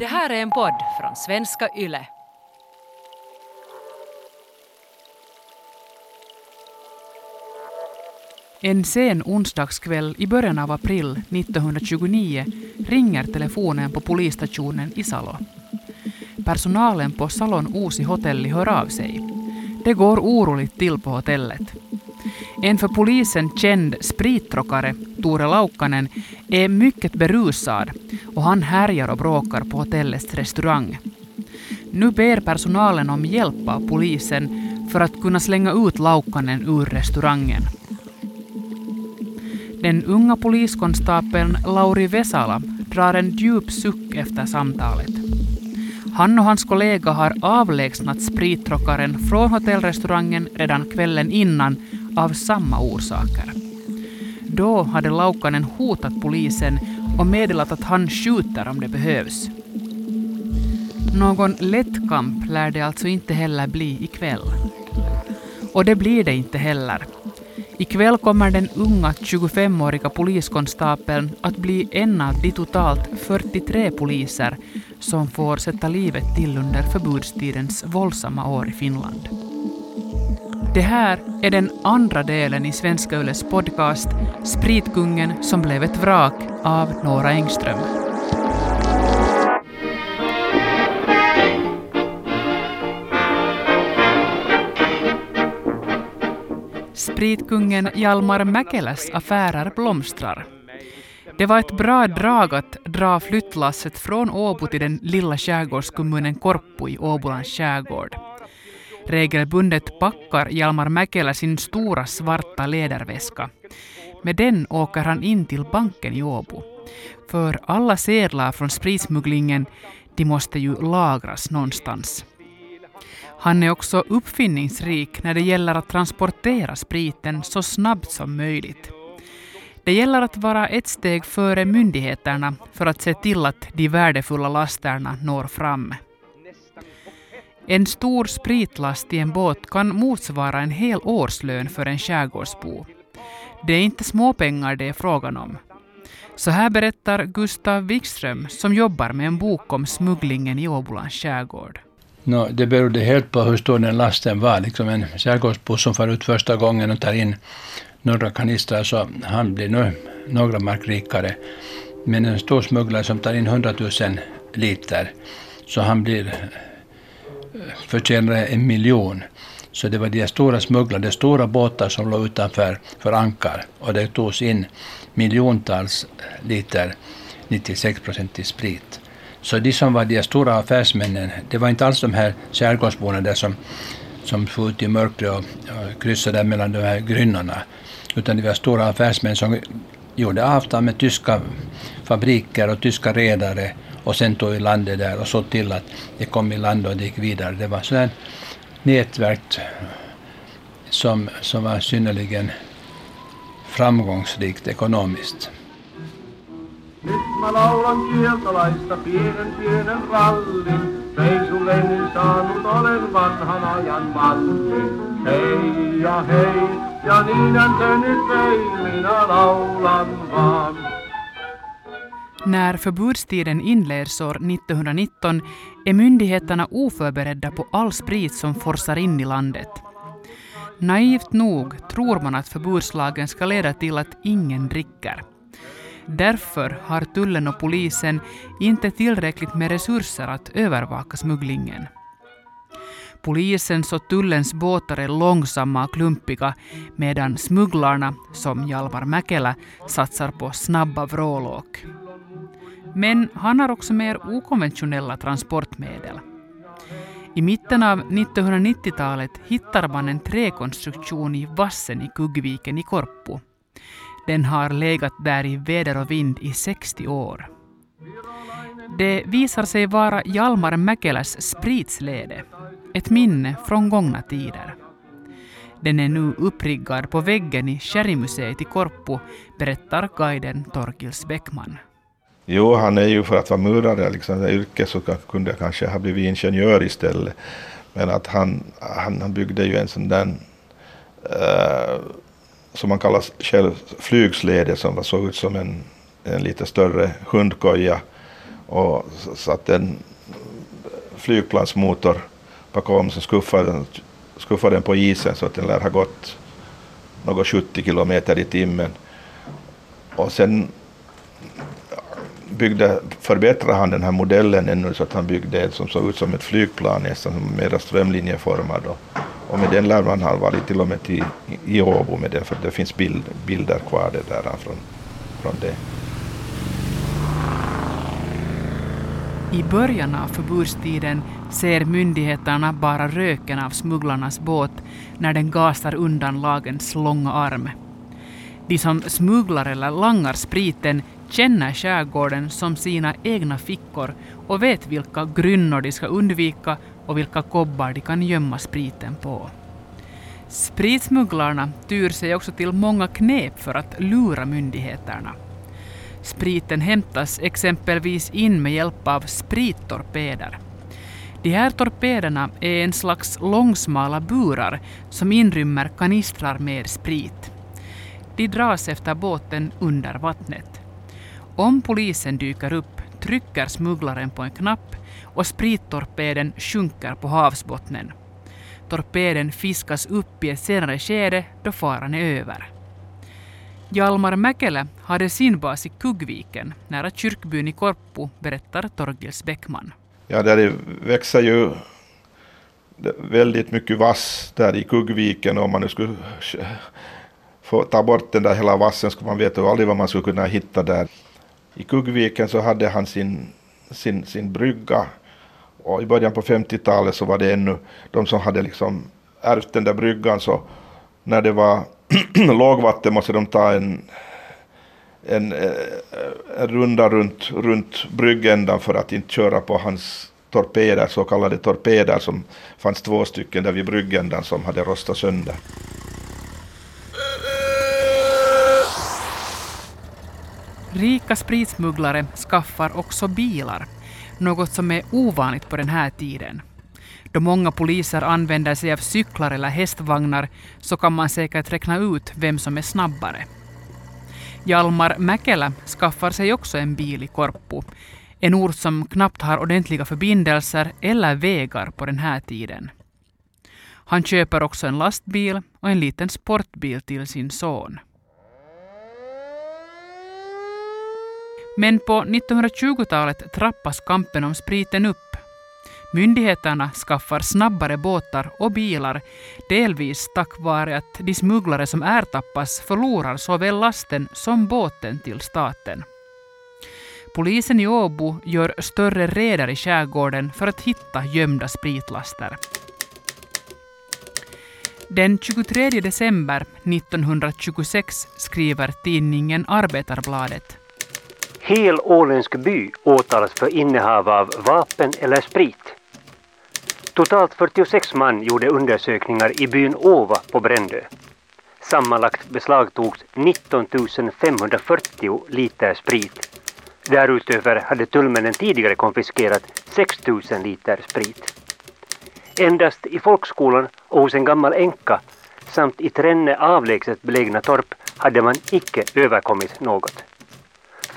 Det här är en podd från svenska YLE. En sen onsdagskväll i början av april 1929 ringer telefonen på polisstationen i Salo. Personalen på Salon Uusi hotelli hör av sig. Det går oroligt till på hotellet. En för polisen känd sprittrockare, Tore Laukkanen, är mycket berusad och han härjar och bråkar på hotellets restaurang. Nu ber personalen om hjälp av polisen för att kunna slänga ut Laukkanen ur restaurangen. Den unga poliskonstapeln Lauri Vesala drar en djup suck efter samtalet. Han och hans kollega har avlägsnat sprittrockaren från hotellrestaurangen redan kvällen innan av samma orsaker. Då hade Laukanen hotat polisen och meddelat att han skjuter om det behövs. Någon lätt kamp lär det alltså inte heller bli ikväll. Och det blir det inte heller. Ikväll kommer den unga 25-åriga poliskonstapeln att bli en av de totalt 43 poliser som får sätta livet till under förbudstidens våldsamma år i Finland. Det här är den andra delen i Svenska Yles podcast Spritkungen som blev ett vrak av Nora Engström. Spritkungen Hjalmar Mäkeläs affärer blomstrar. Det var ett bra drag att dra flyttlasset från Åbo till den lilla skärgårdskommunen Korpo i Åbolands skärgård. Regelbundet packar Hjalmar Mäkelä sin stora svarta läderväska. Med den åker han in till banken i Åbo. För alla sedlar från spritsmugglingen de måste ju lagras någonstans. Han är också uppfinningsrik när det gäller att transportera spriten så snabbt som möjligt. Det gäller att vara ett steg före myndigheterna för att se till att de värdefulla lasterna når fram. En stor spritlast i en båt kan motsvara en hel årslön för en skärgårdsbo. Det är inte småpengar det är frågan om. Så här berättar Gustav Wikström som jobbar med en bok om smugglingen i Åbolands skärgård. No, det berodde helt på hur stor den lasten var. Liksom en skärgårdsbo som far ut första gången och tar in några kanistrar så han blir nu några mark rikare. Men en stor smugglare som tar in 100 000 liter så han blir förtjänade en miljon. Så det var de stora smugglarna, de stora båtar som låg utanför för ankar och det togs in miljontals liter 96 procentig sprit. Så de som var de stora affärsmännen, det var inte alls de här skärgårdsborna där som, som for ut i mörkret och, och kryssade mellan de här grynnorna, utan det var stora affärsmän som gjorde avtal med tyska fabriker och tyska redare och sen tog i landet där och såg till att det kom i land och det gick vidare. Det var sådär nätverk som, som var synnerligen framgångsrikt ekonomiskt. Nyt mä laulan kieltolaista pienen pienen rallin. Reisulleni saanut olen vanhan ajan malli. Hei ja hei, ja niinhän se nyt vei, minä laulan vaan. När förbudstiden inleds år 1919 är myndigheterna oförberedda på all sprit som forsar in i landet. Naivt nog tror man att förbudslagen ska leda till att ingen dricker. Därför har tullen och polisen inte tillräckligt med resurser att övervaka smugglingen. Polisens och tullens båtar är långsamma och klumpiga medan smugglarna, som Hjalmar Mäkelä, satsar på snabba vrålåk. Men han har också mer okonventionella transportmedel. I mitten av 1990-talet hittar man en träkonstruktion i vassen i Kuggviken i Korpo. Den har legat där i väder och vind i 60 år. Det visar sig vara Hjalmar Mäkeläs spritslede, ett minne från gångna tider. Den är nu uppriggad på väggen i Sherrymuseet i Korpo, berättar guiden Torkils Bäckman. Jo, han är ju för att vara murare, liksom, yrke så kunde jag kanske ha blivit ingenjör istället. Men att han, han, han byggde ju en sån där, uh, som man kallar själv, flygslede som såg ut som en, en lite större hundkoja. och satt en flygplansmotor bakom som skuffade den, skuffade den på isen så att den lär ha gått något 70 kilometer i timmen. Och sen byggde, förbättrade han den här modellen ännu så att han byggde en som såg ut som ett flygplan nästan mera strömlinjeformad. Och, och med den lär man ha varit till och med till, i Åbo med den för det finns bild, bilder kvar det där från, från det. I början av förbudstiden ser myndigheterna bara röken av smugglarnas båt när den gasar undan lagens långa arm. De som smugglar eller langar spriten känner skärgården som sina egna fickor och vet vilka grynnor de ska undvika och vilka kobbar de kan gömma spriten på. Spritsmugglarna tyr sig också till många knep för att lura myndigheterna. Spriten hämtas exempelvis in med hjälp av sprittorpeder. De här torpederna är en slags långsmala burar som inrymmer kanistrar med sprit. De dras efter båten under vattnet. Om polisen dyker upp trycker smugglaren på en knapp och sprittorpeden sjunker på havsbottnen. Torpeden fiskas upp i ett senare skede då faran är över. Hjalmar Mäkelä hade sin bas i Kuggviken, nära kyrkbyn i Korpo, berättar Torgils Bäckman. Ja, där växer ju väldigt mycket vass där i Kuggviken. Om man nu skulle få ta bort den där hela vassen skulle man veta aldrig vad man skulle kunna hitta där. I Kuggviken så hade han sin, sin, sin brygga och i början på 50-talet så var det ännu de som hade liksom ärvt den där bryggan så när det var lågvatten måste de ta en, en, eh, en runda runt, runt bryggändan för att inte köra på hans torpeder, så kallade torpeder som fanns två stycken där vid bryggändan som hade rostat sönder. Rika spritsmugglare skaffar också bilar, något som är ovanligt på den här tiden. Då många poliser använder sig av cyklar eller hästvagnar så kan man säkert räkna ut vem som är snabbare. Hjalmar Mäkelä skaffar sig också en bil i Korpo, en ort som knappt har ordentliga förbindelser eller vägar på den här tiden. Han köper också en lastbil och en liten sportbil till sin son. Men på 1920-talet trappas kampen om spriten upp. Myndigheterna skaffar snabbare båtar och bilar, delvis tack vare att de smugglare som ertappas förlorar såväl lasten som båten till staten. Polisen i Åbo gör större reder i skärgården för att hitta gömda spritlaster. Den 23 december 1926 skriver tidningen Arbetarbladet Hel åländsk by åtalas för innehav av vapen eller sprit. Totalt 46 man gjorde undersökningar i byn Åva på Brändö. Sammanlagt beslagtogs 19 540 liter sprit. Därutöver hade tullmännen tidigare konfiskerat 6 000 liter sprit. Endast i folkskolan och hos en gammal änka samt i Trenne avlägset belägna torp hade man icke överkommit något.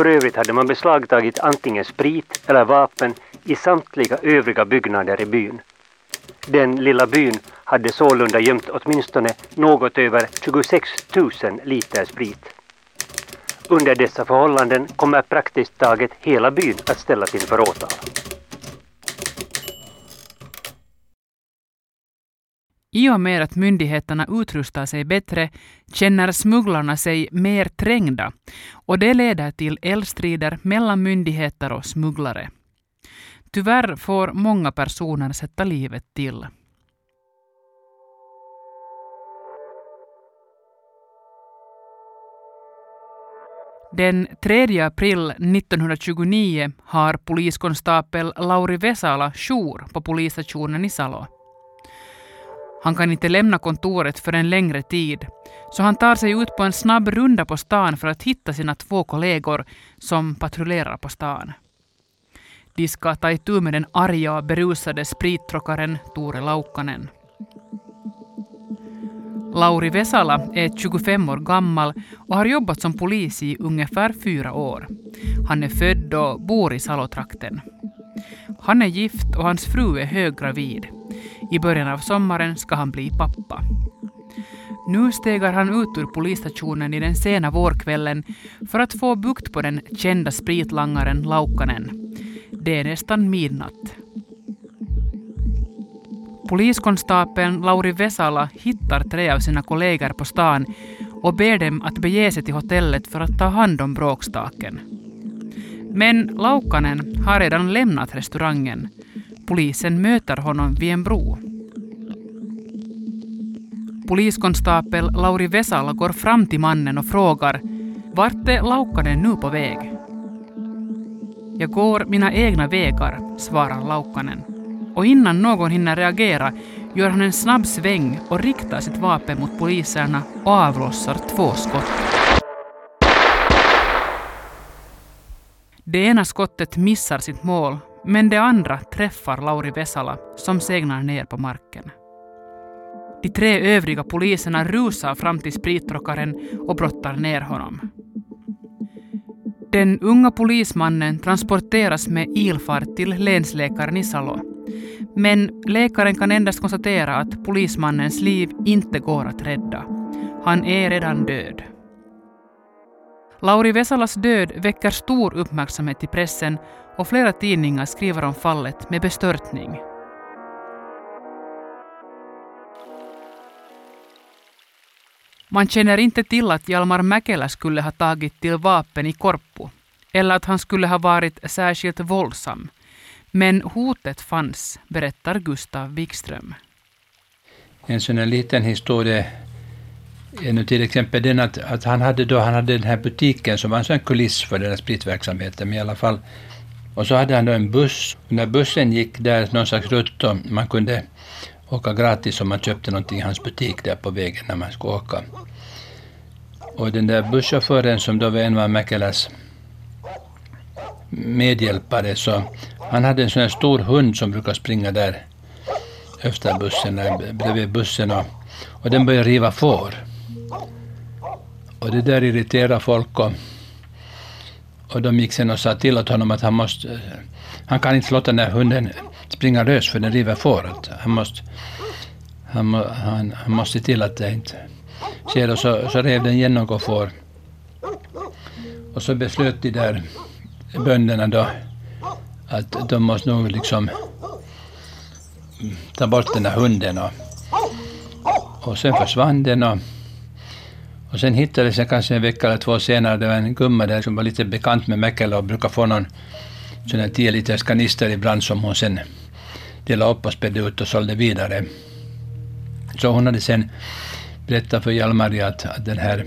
För övrigt hade man beslagtagit antingen sprit eller vapen i samtliga övriga byggnader i byn. Den lilla byn hade sålunda gömt åtminstone något över 26 000 liter sprit. Under dessa förhållanden kommer praktiskt taget hela byn att ställas inför åtal. I och med att myndigheterna utrustar sig bättre känner smugglarna sig mer trängda och det leder till eldstrider mellan myndigheter och smugglare. Tyvärr får många personer sätta livet till. Den 3 april 1929 har poliskonstapel Lauri Vesala jour på polisstationen i Salo. Han kan inte lämna kontoret för en längre tid, så han tar sig ut på en snabb runda på stan för att hitta sina två kollegor som patrullerar på stan. De ska ta itu med den arga och berusade sprittrockaren Tore Laukkanen. Lauri Vesala är 25 år gammal och har jobbat som polis i ungefär fyra år. Han är född och bor i Salotrakten. Han är gift och hans fru är höggravid. I början av sommaren ska han bli pappa. Nu stegar han ut ur polisstationen i den sena vårkvällen för att få bukt på den kända spritlangaren Laukkanen. Det är nästan midnatt. Poliskonstapeln Lauri Vesala hittar tre av sina kollegor på stan och ber dem att bege sig till hotellet för att ta hand om bråkstaken. Men Laukkanen har redan lämnat restaurangen. Polisen möter honom vid en bro. Poliskonstapel Lauri Vesala går fram till mannen och frågar vart är Laukkanen nu på väg? Jag går mina egna vägar, svarar Laukkanen. Och innan någon hinner reagera gör han en snabb sväng och riktar sitt vapen mot poliserna och avlossar två skott. Det ena skottet missar sitt mål, men det andra träffar Lauri Vesala som segnar ner på marken. De tre övriga poliserna rusar fram till spritrockaren och brottar ner honom. Den unga polismannen transporteras med ilfart till länsläkaren i Salo. Men läkaren kan endast konstatera att polismannens liv inte går att rädda. Han är redan död. Lauri Vesalas död väcker stor uppmärksamhet i pressen och flera tidningar skriver om fallet med bestörtning. Man känner inte till att Hjalmar Mäkelä skulle ha tagit till vapen i Korppu eller att han skulle ha varit särskilt våldsam. Men hotet fanns, berättar Gustav Wikström. En sån liten historia Eh, ännu till exempel den att, att han, hade då, han hade den här butiken som var en sån kuliss för den här spritverksamheten, men i alla fall. Och så hade han då en buss. När bussen gick där någon slags rutt och man kunde åka gratis om man köpte någonting i hans butik där på vägen när man skulle åka. Och den där busschauffören som då var en av Mäkeläs medhjälpare, så han hade en sån här stor hund som brukar springa där efter bussen, bredvid bussen och, och den började riva får. Och det där irriterade folk och, och de gick sen och sa till åt honom att han måste, han kan inte låta den här hunden springa lös för den river fåret. Han måste, han, han, han måste se till att det inte sker. Och så, så rev den igen något får. Och så beslöt de där bönderna då att de måste nog liksom ta bort den där hunden. Och, och sen försvann den. Och, och sen hittades jag kanske en vecka eller två senare, det var en gumma där som var lite bekant med Mäkelä och brukade få någon sån här 10 liters kanister ibland som hon sen delade upp och spädde ut och sålde vidare. Så hon hade sen berättat för Hjalmari att, att den här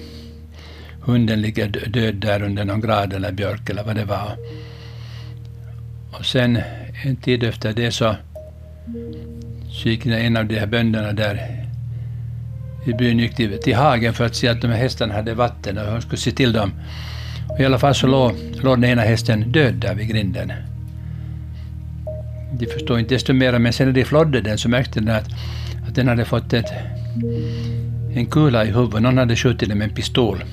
hunden ligger död där under någon grad eller björk eller vad det var. Och sen en tid efter det så, så gick en av de här bönderna där i byn gick till, till hagen för att se att de här hästarna hade vatten och hon skulle se till dem. Och I alla fall så låg, låg den ena hästen död där vid grinden. De förstod inte desto mer, men sen när de flodde den så märkte de att, att den hade fått ett, en kula i huvudet. Någon hade skjutit den med en pistol.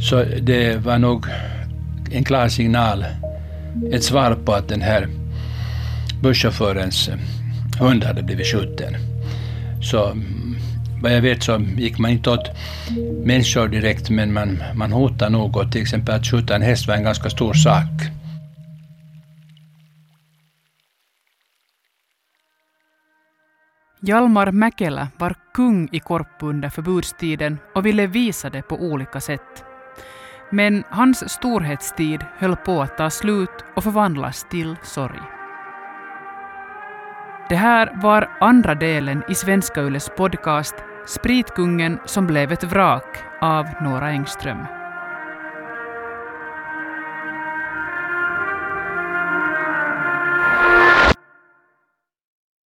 Så det var nog en klar signal, ett svar på att den här busschaufförens hund hade blivit skjuten. Så mm, vad jag vet så gick man inte åt människor direkt, men man, man hotade nog. Och till exempel att skjuta en häst var en ganska stor sak. Hjalmar Mäkelä var kung i Korpu under förbudstiden och ville visa det på olika sätt. Men hans storhetstid höll på att ta slut och förvandlas till sorg. Det här var andra delen i Svenska Yles podcast Spritkungen som blev ett vrak av Nora Engström.